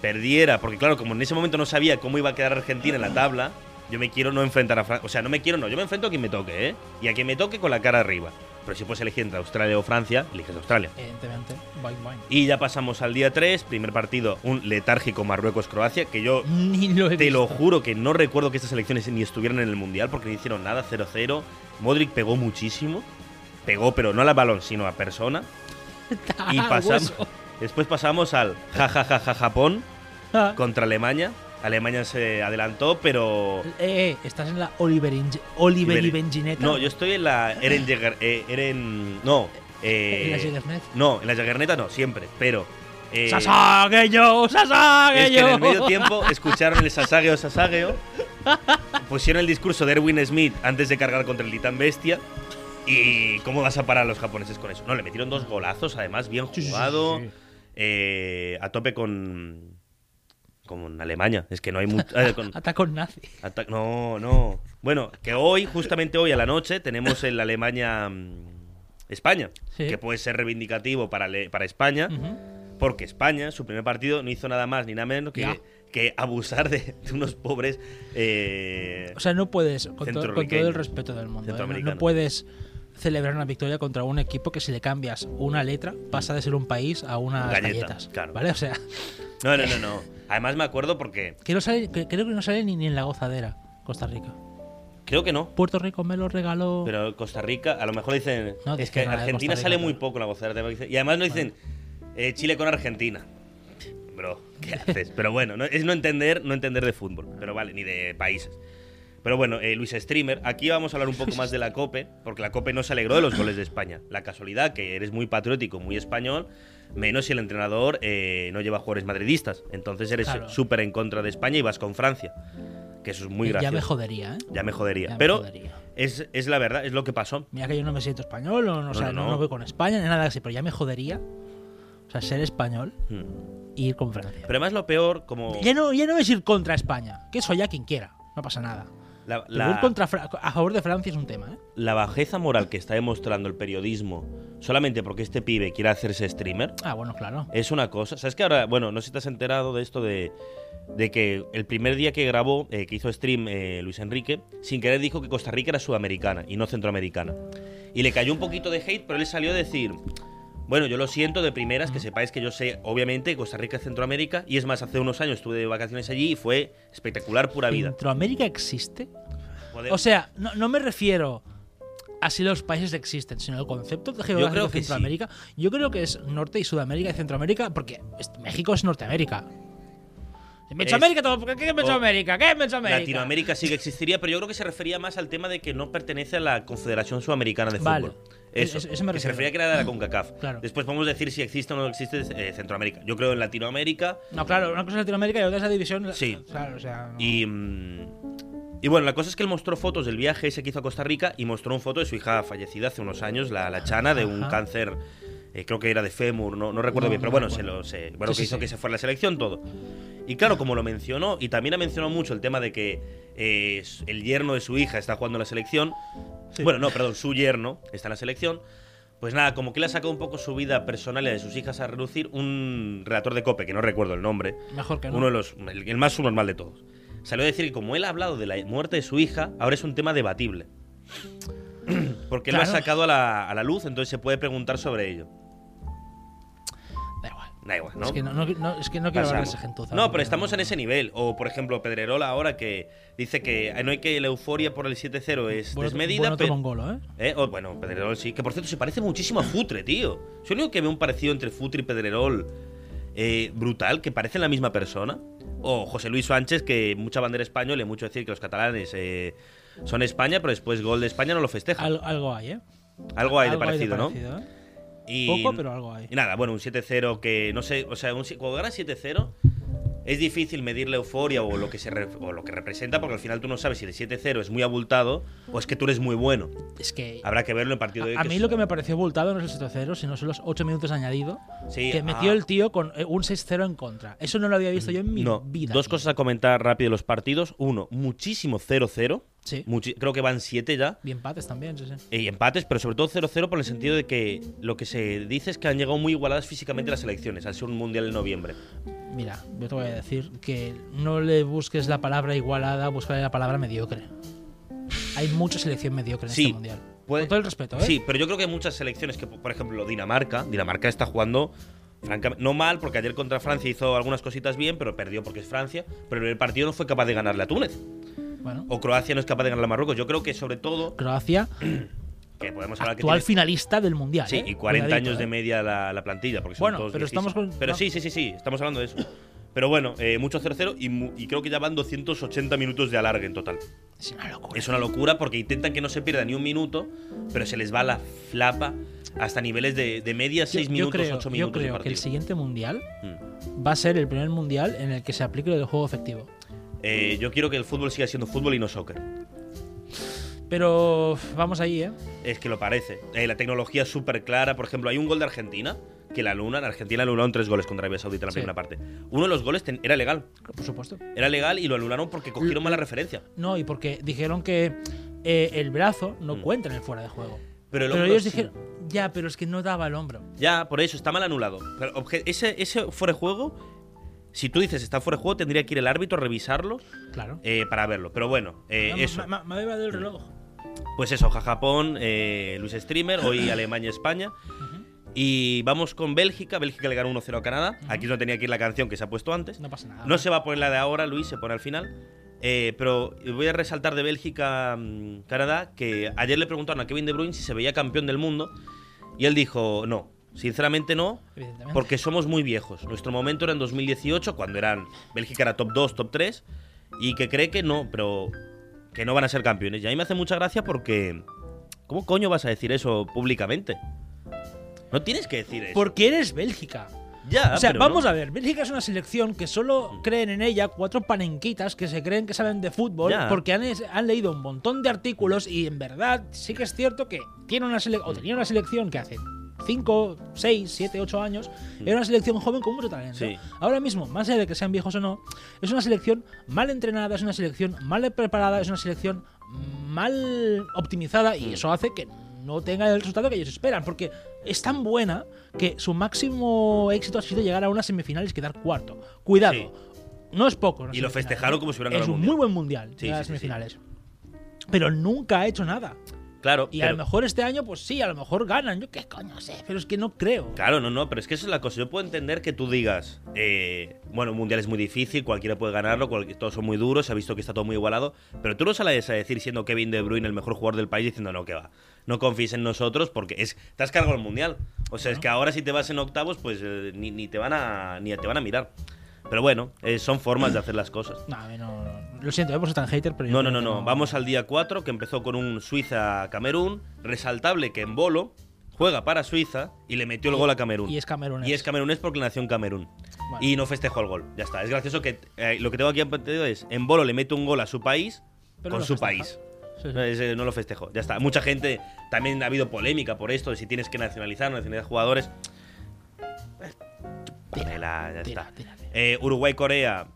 perdiera, porque claro, como en ese momento no sabía cómo iba a quedar Argentina en la tabla, yo me quiero no enfrentar a Francia. O sea, no me quiero, no, yo me enfrento a quien me toque, ¿eh? Y a quien me toque con la cara arriba. Pero si puedes elegir entre Australia o Francia, eliges Australia. Evidentemente. Boing, boing. Y ya pasamos al día 3, primer partido, un letárgico Marruecos-Croacia, que yo Ni lo he te lo juro que no recuerdo que estas elecciones ni estuvieran en el Mundial porque no hicieron nada, 0-0. Modric pegó muchísimo. Pegó, pero no al balón, sino a persona. Y Ah, pasamos. Después pasamos al jajajaja Japón Ah. contra Alemania. Alemania se adelantó, pero. Eh, eh, estás en la Oliver, Inge- Oliver Bengineta. No, yo estoy en la Eren Jäger- eh, Eren. No. eh, En la Jägernet. No, en la Jagerneta no, siempre. Pero. eh, ¡Sasageyo! es que en el medio tiempo escucharon el sasageo sasageo, pusieron el discurso de Erwin Smith antes de cargar contra el titán bestia. ¿Y cómo vas a parar a los japoneses con eso? No, le metieron dos golazos, además, bien Sí, sí, sí, jugado. sí. eh, a tope con. Con Alemania. Es que no hay mucho. eh, con- nazi. ata- no, no. Bueno, que hoy, justamente hoy a la noche, tenemos el Alemania. mm, España. Sí. Que puede ser reivindicativo para, para España. Porque España, su primer partido, no hizo nada más ni nada menos que, que abusar de, de unos pobres. eh, O sea, no puedes, con, to- con todo el respeto del mundo, ¿eh? no puedes celebrar una victoria contra un equipo que si le cambias una letra pasa de ser un país a unas Galleta, galletas. claro. ¿Vale? O sea, no, no, no, no. Además, me acuerdo porque. que no sale, que- creo que no sale ni, ni en la gozadera, Costa Rica. Creo que no. Puerto Rico me lo regaló. Pero Costa Rica, a lo mejor dicen. No, es que nada de Argentina Costa sale Rica, muy pero- poco en la vocera. Y además no dicen eh, Chile con Argentina. Bro, ¿qué haces? Pero bueno, no- es no entender, no entender de fútbol. Pero vale, ni de países. Pero bueno, eh, Luis Streamer, aquí vamos a hablar un poco más de la COPE, porque la COPE no se alegró de los goles de España. La casualidad que eres muy patriótico, muy español, menos si el entrenador eh, no lleva jugadores madridistas. Entonces eres Claro. súper en contra de España y vas con Francia. Que eso es muy ya gracioso. me jodería, ¿eh? Ya me jodería. Ya me pero jodería. Es, es la verdad, es lo que pasó. Mira que yo no me siento español, o no, o sea, no, no, no. no voy con España, ni nada así, pero ya me jodería. O sea, ser español Hmm. e ir con Francia. Pero además lo peor, como Ya no, ya no es ir contra España, que eso ya quien quiera, no pasa nada. La, la- contra a favor de Francia es un tema, ¿eh? la bajeza moral que está demostrando el periodismo solamente porque este pibe quiere hacerse streamer Ah, bueno, claro. es una cosa. ¿Sabes que ahora, bueno, no sé si te has enterado de esto de, de que el primer día que grabó, eh, que hizo stream eh, Luis Enrique, sin querer dijo que Costa Rica era sudamericana y no centroamericana. Y le cayó un poquito de hate, pero él salió a decir... Bueno, yo lo siento de primeras, que sepáis que yo sé, obviamente, que Costa Rica es Centroamérica, y es más, hace unos años estuve de vacaciones allí y fue espectacular, pura vida. ¿Centroamérica existe? Joder, O sea, no, no me refiero a si los países existen, sino el concepto de geográfico creo de que sí. Centroamérica. Yo creo que es Norte y Sudamérica y Centroamérica, porque México es Norteamérica. Mesoamérica, ¿qué es Mesoamérica? ¿Qué es Mesoamérica? Latinoamérica sí que existiría, pero yo creo que se refería más al tema de que no pertenece a la Confederación Sudamericana de Vale. Eso, Es- eso me que se refería que era de la CONCACAF. Claro. Después podemos decir si existe o no existe eh, Centroamérica. Yo creo en Latinoamérica No, claro, una cosa es Latinoamérica y otra es la división. Sí. Claro, o sea. no. y... mm, y bueno, la cosa es que él mostró fotos del viaje ese que hizo a Costa Rica y mostró una foto de su hija fallecida hace unos años, la, la Chana, de un Ajá. cáncer eh, creo que era de Femur, no, no recuerdo No, bien, pero bueno, se lo, se- bueno Sí, que sí, hizo sí. que se fuera a la selección, todo. Y claro, como lo mencionó, y también ha mencionado mucho el tema de que eh, el yerno de su hija está jugando en la selección. Sí. Bueno, no, perdón, su yerno está en la selección. Pues nada, como que le ha sacado un poco su vida personal y de sus hijas a reducir un relator de COPE, que no recuerdo el nombre, Mejor que no. uno de los, el, el más subnormal de todos. Salió a decir que como él ha hablado de la muerte de su hija, ahora es un tema debatible. Porque él lo ha sacado a la, a la luz, entonces se puede preguntar sobre ello. Da igual. ¿no? Es que no, no- no- es que no quiero hablar de esa gentuza. No, pero estamos en ese nivel. O, por ejemplo, Pedrerola ahora que dice que no hay que la euforia por el 7-0 es Buen otro- desmedida. buen otro pero- mongolo, ¿eh? ¿Eh? O, bueno, Pedrerol sí. Que por cierto se parece muchísimo a Futre, tío. El único que veo un parecido entre Futre y Pedrerol eh, brutal, que parecen la misma persona. O José Luis Sánchez, que mucha bandera española y mucho decir que los catalanes eh, son España, pero después gol de España no lo festeja. Al- algo hay, ¿eh? algo hay de Algo parecido, ¿no? parecido, ¿eh? Y, Poco, pero algo hay. y nada, bueno, un 7-0 que no sé, o sea, un cuando ganas 7-0 es difícil medir la euforia o lo que se re- o lo que representa porque al final tú no sabes si el 7-0 es muy abultado o es que tú eres muy bueno. Es que. Habrá que verlo en el partido de hoy. A mí es- lo que me pareció abultado no es el 7-0, sino son los 8 minutos añadido Sí, que metió ah. el tío con eh, un 6-0 en contra. Eso no lo había visto yo en mi no, vida. dos tío. cosas a comentar rápido de los partidos. Uno, muchísimo 0-0. Sí. Muchi- creo que van 7 ya. Y empates también, sí, sí. Y empates, pero sobre todo 0-0 por el sentido de que lo que se dice es que han llegado muy igualadas físicamente las elecciones, al ser un mundial en noviembre. Mira, yo te voy a decir que no le busques la palabra igualada, búscale la palabra mediocre. Hay mucha selección mediocre en Sí, este mundial. puede- Con todo el respeto, ¿eh? Sí, pero yo creo que hay muchas selecciones que, por ejemplo, Dinamarca, Dinamarca está jugando francamente no mal porque ayer contra Francia hizo algunas cositas bien, pero perdió porque es Francia, pero el partido no fue capaz de ganarle a Túnez. Bueno, O Croacia no es capaz de ganarle a Marruecos. Yo creo que sobre todo Croacia, que podemos hablar que actual finalista del mundial. Sí, ¿eh? y 40 Cuidadito, años de ¿eh? media la, la plantilla, porque son Bueno, todos pero estamos con- Pero sí, sí, sí, sí, estamos hablando de eso. Pero bueno, eh, mucho 0-0 y, creo que ya van 280 minutos de alargue en total. Es una locura. Es una locura porque intentan que no se pierda ni un minuto, pero se les va la flapa hasta niveles de, de media Yo- 6 yo minutos, creo, 8 yo minutos de creo que partido. el siguiente mundial Mm. va a ser el primer mundial en el que se aplique lo del juego efectivo. Eh, yo quiero que el fútbol siga siendo fútbol y no soccer. Pero vamos ahí, ¿eh? Es que lo parece. Eh, la tecnología es súper clara. Por ejemplo, hay un gol de Argentina que la Luna, en Argentina anularon tres goles contra Arabia Saudita en la Sí. primera parte. Uno de los goles ten- era legal. Por supuesto. Era legal y lo anularon porque cogieron mala referencia. No, y porque dijeron que eh, el brazo no Mm. cuenta en el fuera de juego. Pero el Pero ellos sí. dijeron, ya, pero es que no daba el hombro. Ya, por eso, está mal anulado. Pero ese, ese fuera de juego, si tú dices está fuera de juego, tendría que ir el árbitro a revisarlo Claro. eh, para verlo. Pero bueno, eh, eso. Me, me- había dado el reloj. Pues eso, ja- Japón, eh, Luis Streamer, hoy Alemania, España. Y vamos con Bélgica. Bélgica le ganó 1-0 a Canadá. Aquí no tenía que ir la canción que se ha puesto antes. No pasa nada. No se va a poner la de ahora, Luis, se pone al final. Eh, pero voy a resaltar de Bélgica, mm, Canadá, que ayer le preguntaron a Kevin De Bruyne si se veía campeón del mundo. Y él dijo, no, sinceramente no, porque somos muy viejos. Nuestro momento era en 2018, cuando eran Bélgica era top 2, top 3, y que cree que no, pero que no van a ser campeones. Y a mí me hace mucha gracia porque... ¿Cómo coño vas a decir eso públicamente? No tienes que decir eso. Porque eres Bélgica. Ya, o sea, vamos no. a ver, Bélgica es una selección que solo creen en ella cuatro panenquitas que se creen que saben de fútbol Ya. porque han, han leído un montón de artículos y en verdad sí que es cierto que tiene una sele- o tenía una selección que hace 5, 6, 7, 8 años era una selección joven con mucho talento. Sí. Ahora mismo, más allá de que sean viejos o no, es una selección mal entrenada, es una selección mal preparada, es una selección mal optimizada Mm. y eso hace que no tenga el resultado que ellos esperan, porque es tan buena que su máximo éxito ha sido llegar a unas semifinales y quedar cuarto. Cuidado, Sí. no es poco. Y lo festejaron como si hubieran Es ganado un el muy buen mundial Sí, las semifinales. Pero nunca ha hecho nada. Claro, Y a lo mejor este año, pues sí, a lo mejor ganan. Yo qué coño sé, pero es que no creo. Claro, no, no, pero es que esa es la cosa. Yo puedo entender que tú digas, eh, bueno, un mundial es muy difícil, cualquiera puede ganarlo, cual- todos son muy duros, se ha visto que está todo muy igualado, pero tú no sales a decir siendo Kevin De Bruyne el mejor jugador del país diciendo no, que va. No confíes en nosotros porque es te has cargado el mundial. O sea, es que ahora si te vas en octavos, pues eh, ni, ni te van a ni te van a mirar. Pero bueno, eh, son formas de hacer las cosas. No, a mí no, no. Lo siento, eh, por ser tan hater, pero No, no, no, no. Vamos al día 4, que empezó con un Suiza-Camerún. Resaltable que en Bolo juega para Suiza y le metió el gol a Camerún. Y es Camerún. Y es camerunés porque nació en Camerún. Y no festejó el gol. Ya está. Es gracioso que eh, lo que tengo aquí apuntado es: en Bolo le mete un gol a su país Pero con su festeja. país. Sí, sí. Ese no lo festejo. Ya está. Mucha gente. También ha habido polémica por esto, de si tienes que nacionalizar nacionalizar jugadores. Chúpamela, ya Tira, está. tira, tira. Eh, Uruguay-Corea,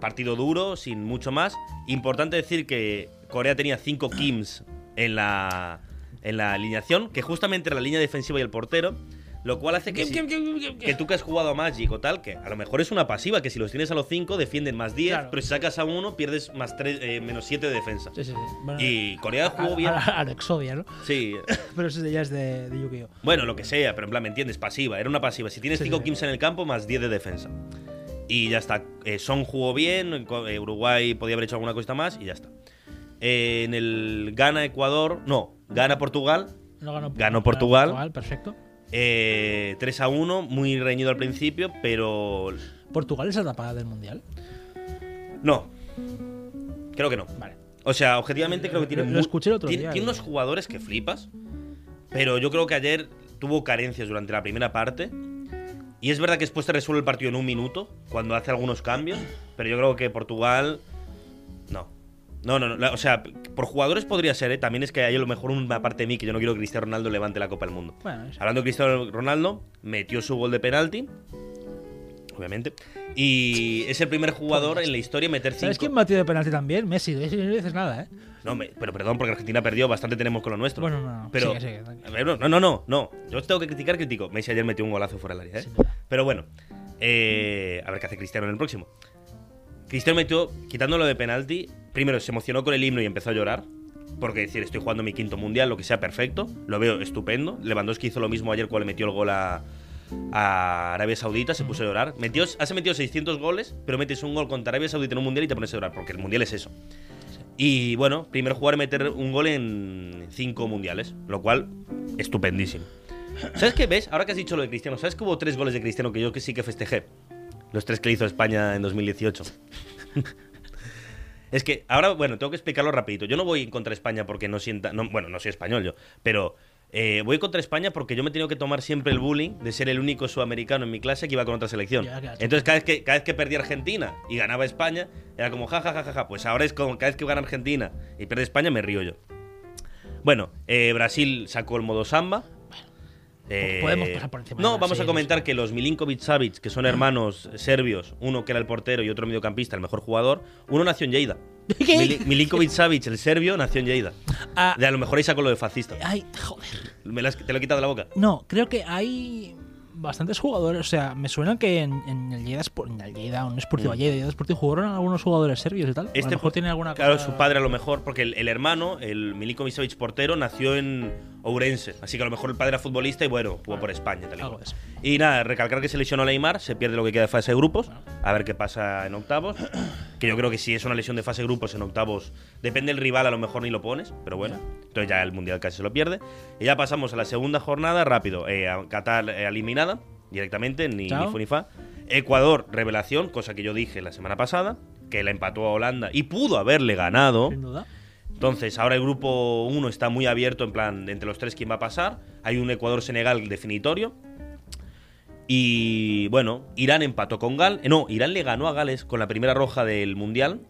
partido duro, sin mucho más. Importante decir que Corea tenía cinco Kims en la, en la alineación, que justamente era la línea defensiva y el portero, lo cual hace que, si- que tú que has jugado a Magic o tal, que a lo mejor es una pasiva, que si los tienes a los cinco defienden más 10, Claro. pero si sacas a uno pierdes más tres, eh, menos 7 de defensa. Sí, sí, sí. Bueno, Y Corea jugó a- bien. a- a lo Exodia, ¿no? Sí, Pero eso ya es de, de Yu-Gi-Oh! bueno, lo que sea, pero en plan, ¿me entiendes? Pasiva, era una pasiva. Si tienes Sí, 5 sí. Kims en el campo, más 10 de defensa. Y ya está. Eh, Son jugó bien, eh, Uruguay podía haber hecho alguna cosa más y ya está. Eh, en el Gana-Ecuador, no, Gana-Portugal, No ganó, Ganó Portugal. perfecto. eh, 3 a 1, muy reñido al principio, pero ¿Portugal es la tapada del mundial? no. Creo que no. Vale. O sea, objetivamente creo que tiene, Lo- escuché el otro tiene, día tiene unos jugadores que flipas, pero yo creo que ayer tuvo carencias durante la primera parte. Y es verdad que después te resuelve el partido en un minuto, cuando hace algunos cambios, pero yo creo que Portugal. No. No, no, no. o sea, por jugadores podría ser, ¿eh? También es que hay a lo mejor una parte de mí que yo no quiero que Cristiano Ronaldo levante la Copa del Mundo. Bueno. Hablando de Cristiano Ronaldo, metió su gol de penalti. Obviamente. Y es el primer jugador en la historia en meter cinco. ¿Sabes quién batió de penalti también? Messi. No dices nada, ¿eh? No, me- pero perdón, porque Argentina perdió, bastante tenemos con lo nuestro. Bueno, no, no. Pero, Sigue, sigue, no, no, no, no. Yo tengo que criticar, critico. Messi ayer metió un golazo fuera del área, ¿eh? Duda. Pero bueno, eh, a ver qué hace Cristiano en el próximo. Cristiano metió, quitándolo de penalti, primero se emocionó con el himno y empezó a llorar. Porque decir, estoy jugando mi quinto mundial, lo que sea, perfecto. Lo veo estupendo. Lewandowski hizo lo mismo ayer cuando le metió el gol a, a Arabia Saudita, se puso a llorar. Metió, has metido 600 goles, pero metes un gol contra Arabia Saudita en un mundial y te pones a llorar, porque el mundial es eso. Y bueno, primer jugador meter un gol en cinco mundiales, lo cual, estupendísimo. ¿Sabes qué ves? Ahora que has dicho lo de Cristiano, ¿sabes que hubo tres goles de Cristiano que yo que sí que festejé? Los tres que hizo España en 2018. es que ahora, bueno, tengo que explicarlo rapidito. Yo no voy contra España porque no sienta... no- bueno, no soy español yo, pero eh, voy contra España porque yo me he tenido que tomar siempre el bullying de ser el único sudamericano en mi clase que iba con otra selección. Ya. Entonces cada vez, que, cada vez que perdía Argentina y ganaba España, era como ja, ja, ja, ja, ja. Pues ahora es como cada vez que gana Argentina y pierde España, me río yo. Bueno, eh, Brasil sacó el modo samba. Eh, podemos pasar por encima No, vamos a comentar que los Milinkovic Savic, que son hermanos serbios, uno que era el portero y otro mediocampista, el mejor jugador, uno nació en Lleida. ¿Qué? Mili- Milinkovic Savic, el serbio, nació en Lleida. Ah, De a lo mejor ahí sacó lo de fascista. ay, joder. Me las- te lo he quitado de la boca. No, creo que hay bastantes jugadores. O sea, me suena que en, en el Lleida, en el Lleida, un Sportivo Lleida, Lleida Sportivo, jugaron algunos jugadores serbios y tal. a lo Mm. Este mejor tiene alguna Claro, cosa- su padre a lo mejor, porque el, el hermano, el Milinkovic Savic portero, nació en Ourense. Así que a lo mejor el padre era futbolista y bueno, jugó por España. Tal y, Algo y nada, recalcar que se lesionó Neymar, se pierde lo que queda de fase de grupos. A ver qué pasa en octavos. Que yo creo que si es una lesión de fase de grupos en octavos, depende del rival, a lo mejor ni lo pones, pero bueno. Entonces ya el mundial casi se lo pierde. Y ya pasamos a la segunda jornada, rápido. Eh, a Qatar eh, eliminada directamente, ni, Chao. ni fu ni fa. Ecuador, revelación, cosa que yo dije la semana pasada, que la empató a Holanda y pudo haberle ganado. Sin duda. Entonces, ahora el grupo 1 está muy abierto, en plan, de entre los tres, ¿quién va a pasar? Hay un Ecuador-Senegal definitorio. Y bueno, Irán empató con Gal. eh, No, Irán le ganó a Gales con la primera roja del Mundial,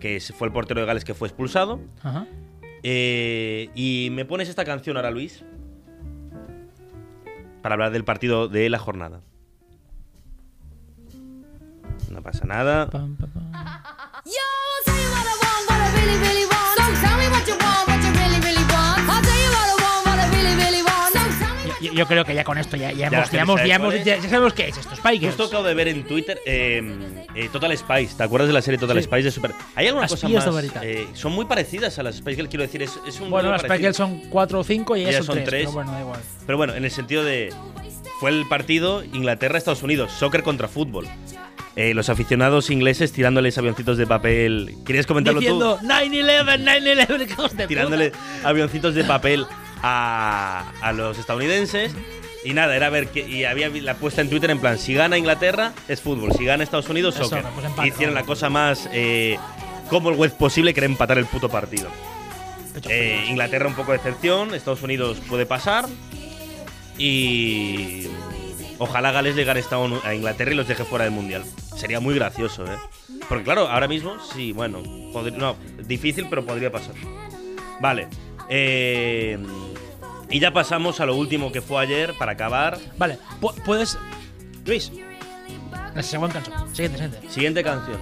que fue el portero de Gales que fue expulsado. Ajá. Eh, y me pones esta canción ahora, Luis, para hablar del partido de la jornada. No pasa nada. Pam, pam, pam. Yo, yo creo que ya con esto ya, ya, hemos, ya, hemos, ya, es. ya- sabemos qué es esto, Spikers. Justo acabo de ver en Twitter eh, eh, Total Spice. ¿Te acuerdas de la serie Total Sí. Spice de Super? ¿Hay alguna Las cosa pillas de más? Eh, son muy parecidas a las Spice Girls, quiero decir. Es, es un Bueno, las parecido. Spikers son 4 o 5 y ellas son son 3. tres. Pero bueno, da igual. Pero bueno, en el sentido de. Fue el partido Inglaterra-Estados Unidos, soccer contra fútbol. Eh, los aficionados ingleses tirándoles avioncitos de papel. ¿Quieres comentarlo Diciendo tú? 9-11, 9-11, hijos de Tirándole avioncitos de papel a, a los estadounidenses. Y nada, era ver que. Y había la puesta en Twitter en plan: si gana Inglaterra, es fútbol. Si gana Estados Unidos, Es soccer. soccer, pues empate, Hicieron la cosa más. Eh, como el web posible, que era empatar el puto partido. Eh. Inglaterra un poco de excepción, Estados Unidos puede pasar. Y ojalá Gales le gane a Inglaterra y los deje fuera del Mundial. Sería muy gracioso, ¿eh? Porque claro, ahora mismo sí, bueno, no, difícil, pero podría pasar. Vale. eh, y ya pasamos a lo último que fue ayer para acabar. Vale, pu- puedes. Luis. La segunda canción. Siguiente, siguiente. Siguiente canción.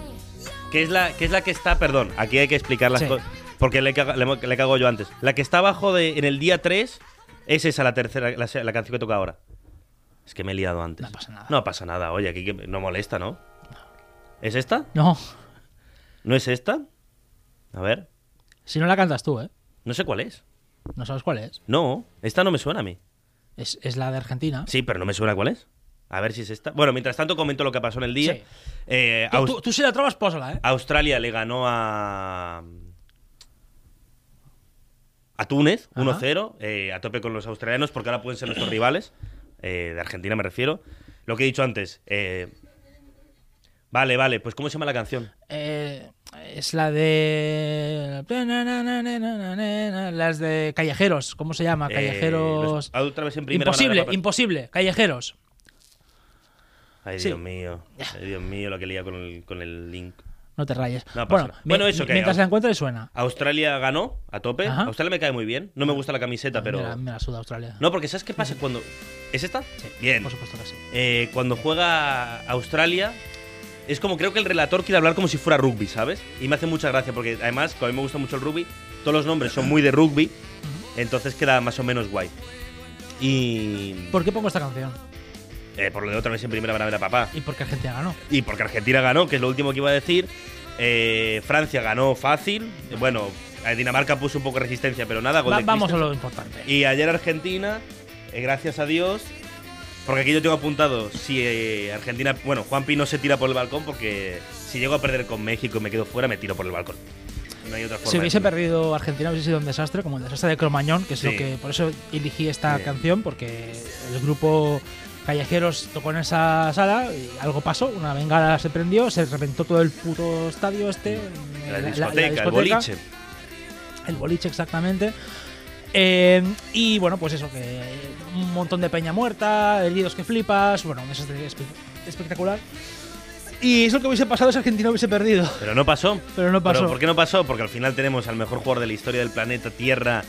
Que es la que, es la que está, perdón, aquí hay que explicar las Sí. cosas. Porque le, caga- le, le cago yo antes. La que está abajo de, en el día 3 es esa la tercera, la, se- la canción que toca ahora. Es que me he liado antes. No pasa nada. No pasa nada, oye, aquí que no molesta, ¿no? ¿Es esta? No, ¿No es esta? A ver. si no la cantas tú, ¿eh? No sé cuál es. No sabes cuál es. No, esta no me suena a mí. Es, es la de Argentina. Sí, pero no me suena cuál es. A ver si es esta. Bueno, mientras tanto comento lo que pasó en el día. Sí. Eh, Tú, Aus- tú- tú si la trobas, pósala, ¿eh? Australia le ganó a. A Túnez, Ajá. 1-0, eh, a tope con los australianos, porque ahora pueden ser nuestros rivales. eh, de Argentina me refiero. Lo que he dicho antes. Vale, vale, pues ¿cómo se llama la canción? Eh, es la de. Las de Callejeros. ¿Cómo se llama? Eh, Callejeros. los- ah, otra vez en primera. imposible, papá. imposible. Callejeros. Ay, Sí. Dios mío. Ay, Dios mío, lo que lía con el, con el link. No te rayes. No bueno, Bueno, eso que mientras la encuentres suena. Australia ganó a tope. Ajá. Australia me cae muy bien. No me gusta la camiseta, pero. Me la, me la suda Australia. No, porque ¿sabes qué pasa cuando. ¿Es esta? Sí, Bien. Por supuesto que sí. Eh, cuando juega Australia, es como creo que el relator quiere hablar como si fuera rugby, ¿sabes? Y me hace mucha gracia porque además, como a mí me gusta mucho el rugby, todos los nombres son muy de rugby, entonces queda más o menos guay. Y. ¿Por qué pongo esta canción? eh, por lo de otra vez en primera van a ver a papá. Y porque Argentina ganó. Y porque Argentina ganó, que es lo último que iba a decir. Eh, Francia ganó fácil. Bueno, eh, Dinamarca puso un poco de resistencia, pero nada. gol Va- de vamos a lo importante. Y ayer Argentina, eh, gracias a Dios, porque aquí yo tengo apuntado, si eh, Argentina, bueno, Juanpi no se tira por el balcón porque si llego a perder con México y me quedo fuera, me tiro por el balcón. No hay otra forma. Si hubiese perdido Argentina hubiese sido un desastre, como el desastre de Cromañón, que es Sí. lo que por eso elegí esta Sí. canción, porque el grupo Callejeros tocó en esa sala y algo pasó, una bengala se prendió, se reventó todo el puto estadio este, La, la- la- discoteca, la el discoteca, boliche. el boliche exactamente. Eh, y bueno, pues eso, que un montón de peña muerta, heridos que flipas, bueno, un desastre espe- espectacular. Y eso que hubiese pasado si Argentina hubiese perdido. Pero no pasó. Pero no pasó. ¿Por qué no pasó? Porque al final tenemos al mejor jugador de la historia del planeta Tierra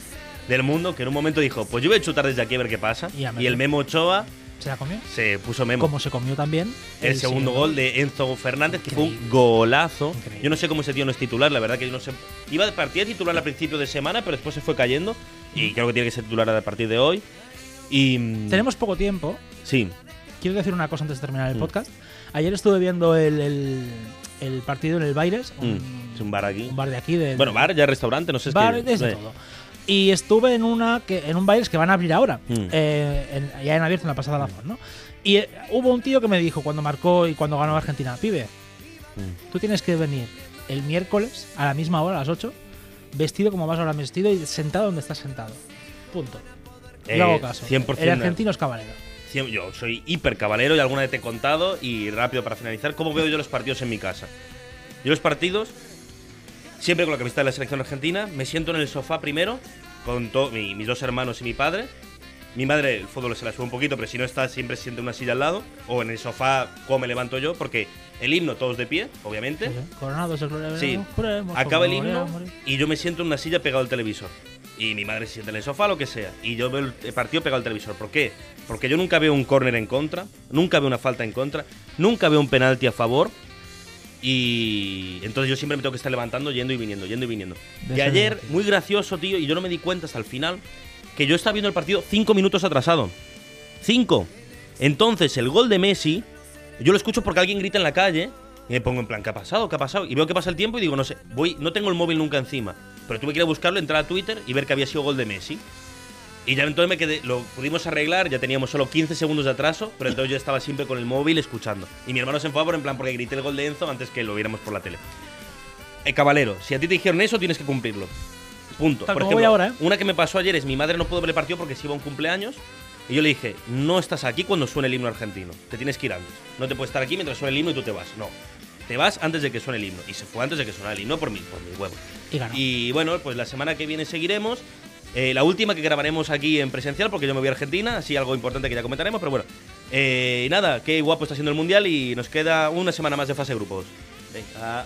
del mundo, que en un momento dijo, pues yo voy a chutar desde aquí a ver qué pasa. Y Y el. Memo Ochoa ¿Se la comió? se puso Memo. Como se comió también. El segundo gol de Enzo Fernández, que fue un Increíble. golazo. Increíble. Yo no sé cómo ese tío no es titular, la verdad que yo no sé. Iba de partida titular al principio de semana, pero después se fue cayendo. Y creo que tiene que ser titular a partir de hoy. Y. mm, Tenemos poco tiempo. Sí. Quiero decir una cosa antes de terminar el Mm. podcast. Ayer estuve viendo el, el- el partido en el Baires, un, Mm, Es un bar aquí. un bar de aquí. De, Bueno, bar, ya restaurante, no sé. es bar, que- desde eh. todo. Y estuve en una que en un Baires que van a abrir ahora. Mm. eh, en- ya en abierto en la pasada la ¿no? Y eh, hubo un tío que me dijo cuando marcó y cuando ganó Argentina, pibe, Mm. tú tienes que venir el miércoles a la misma hora, a las 8, vestido como vas ahora vestido y sentado donde estás sentado. Punto. Eh, hago caso. 100% El argentino es cabalero. Yo soy hiper cabalero y alguna vez te he contado. Y rápido para finalizar, ¿cómo veo yo los partidos en mi casa? Yo los partidos, siempre con la camiseta de la selección argentina, me siento en el sofá primero, con mi- mis dos hermanos y mi padre. Mi madre, el fútbol se la sube un poquito, pero si no está, siempre se siente en una silla al lado. O en el sofá, como me levanto yo, porque el himno, todos de pie, obviamente. Coronados. Sí, acaba el himno y yo me siento en una silla pegado al televisor. Y mi madre se siente en el sofá, lo que sea. Y yo veo el partido pegado al televisor. ¿Por qué? Porque yo nunca veo un córner en contra, nunca veo una falta en contra, nunca veo un penalti a favor. Y entonces yo siempre me tengo que estar levantando, yendo y viniendo, yendo y viniendo. De y ayer, muy gracioso, tío, y yo no me di cuenta hasta el final, que yo estaba viendo el partido cinco minutos atrasado. Cinco. Entonces, el gol de Messi, yo lo escucho porque alguien grita en la calle y me pongo en plan, ¿qué ha pasado? ¿Qué ha pasado? Y veo que pasa el tiempo y digo, no sé, voy, no tengo el móvil nunca encima. Pero tuve que ir a buscarlo, entrar a Twitter y ver que había sido gol de Messi. Y ya entonces me quedé, lo pudimos arreglar, ya teníamos solo 15 segundos de atraso, pero entonces yo estaba siempre con el móvil escuchando. Y mi hermano se enfadó por en plan porque grité el gol de Enzo antes que lo viéramos por la tele. Eh, caballero, si a ti te dijeron eso, tienes que cumplirlo. Punto. Tal por como voy ahora, ¿eh? una que me pasó ayer es mi madre no pudo ver el partido porque se iba a un cumpleaños. Y yo le dije, no estás aquí cuando suene el himno argentino. Te tienes que ir antes. No te puedes estar aquí mientras suene el himno y tú te vas. No. Te vas antes de que suene el himno. Y se fue antes de que sonara el himno por mi, por mi huevo. Y bueno, pues la semana que viene seguiremos. Eh, la última que grabaremos aquí en presencial, porque yo me voy a Argentina, así algo importante que ya comentaremos, pero bueno. Eh, nada, qué guapo está siendo el Mundial y nos queda una semana más de fase de grupos. Venga.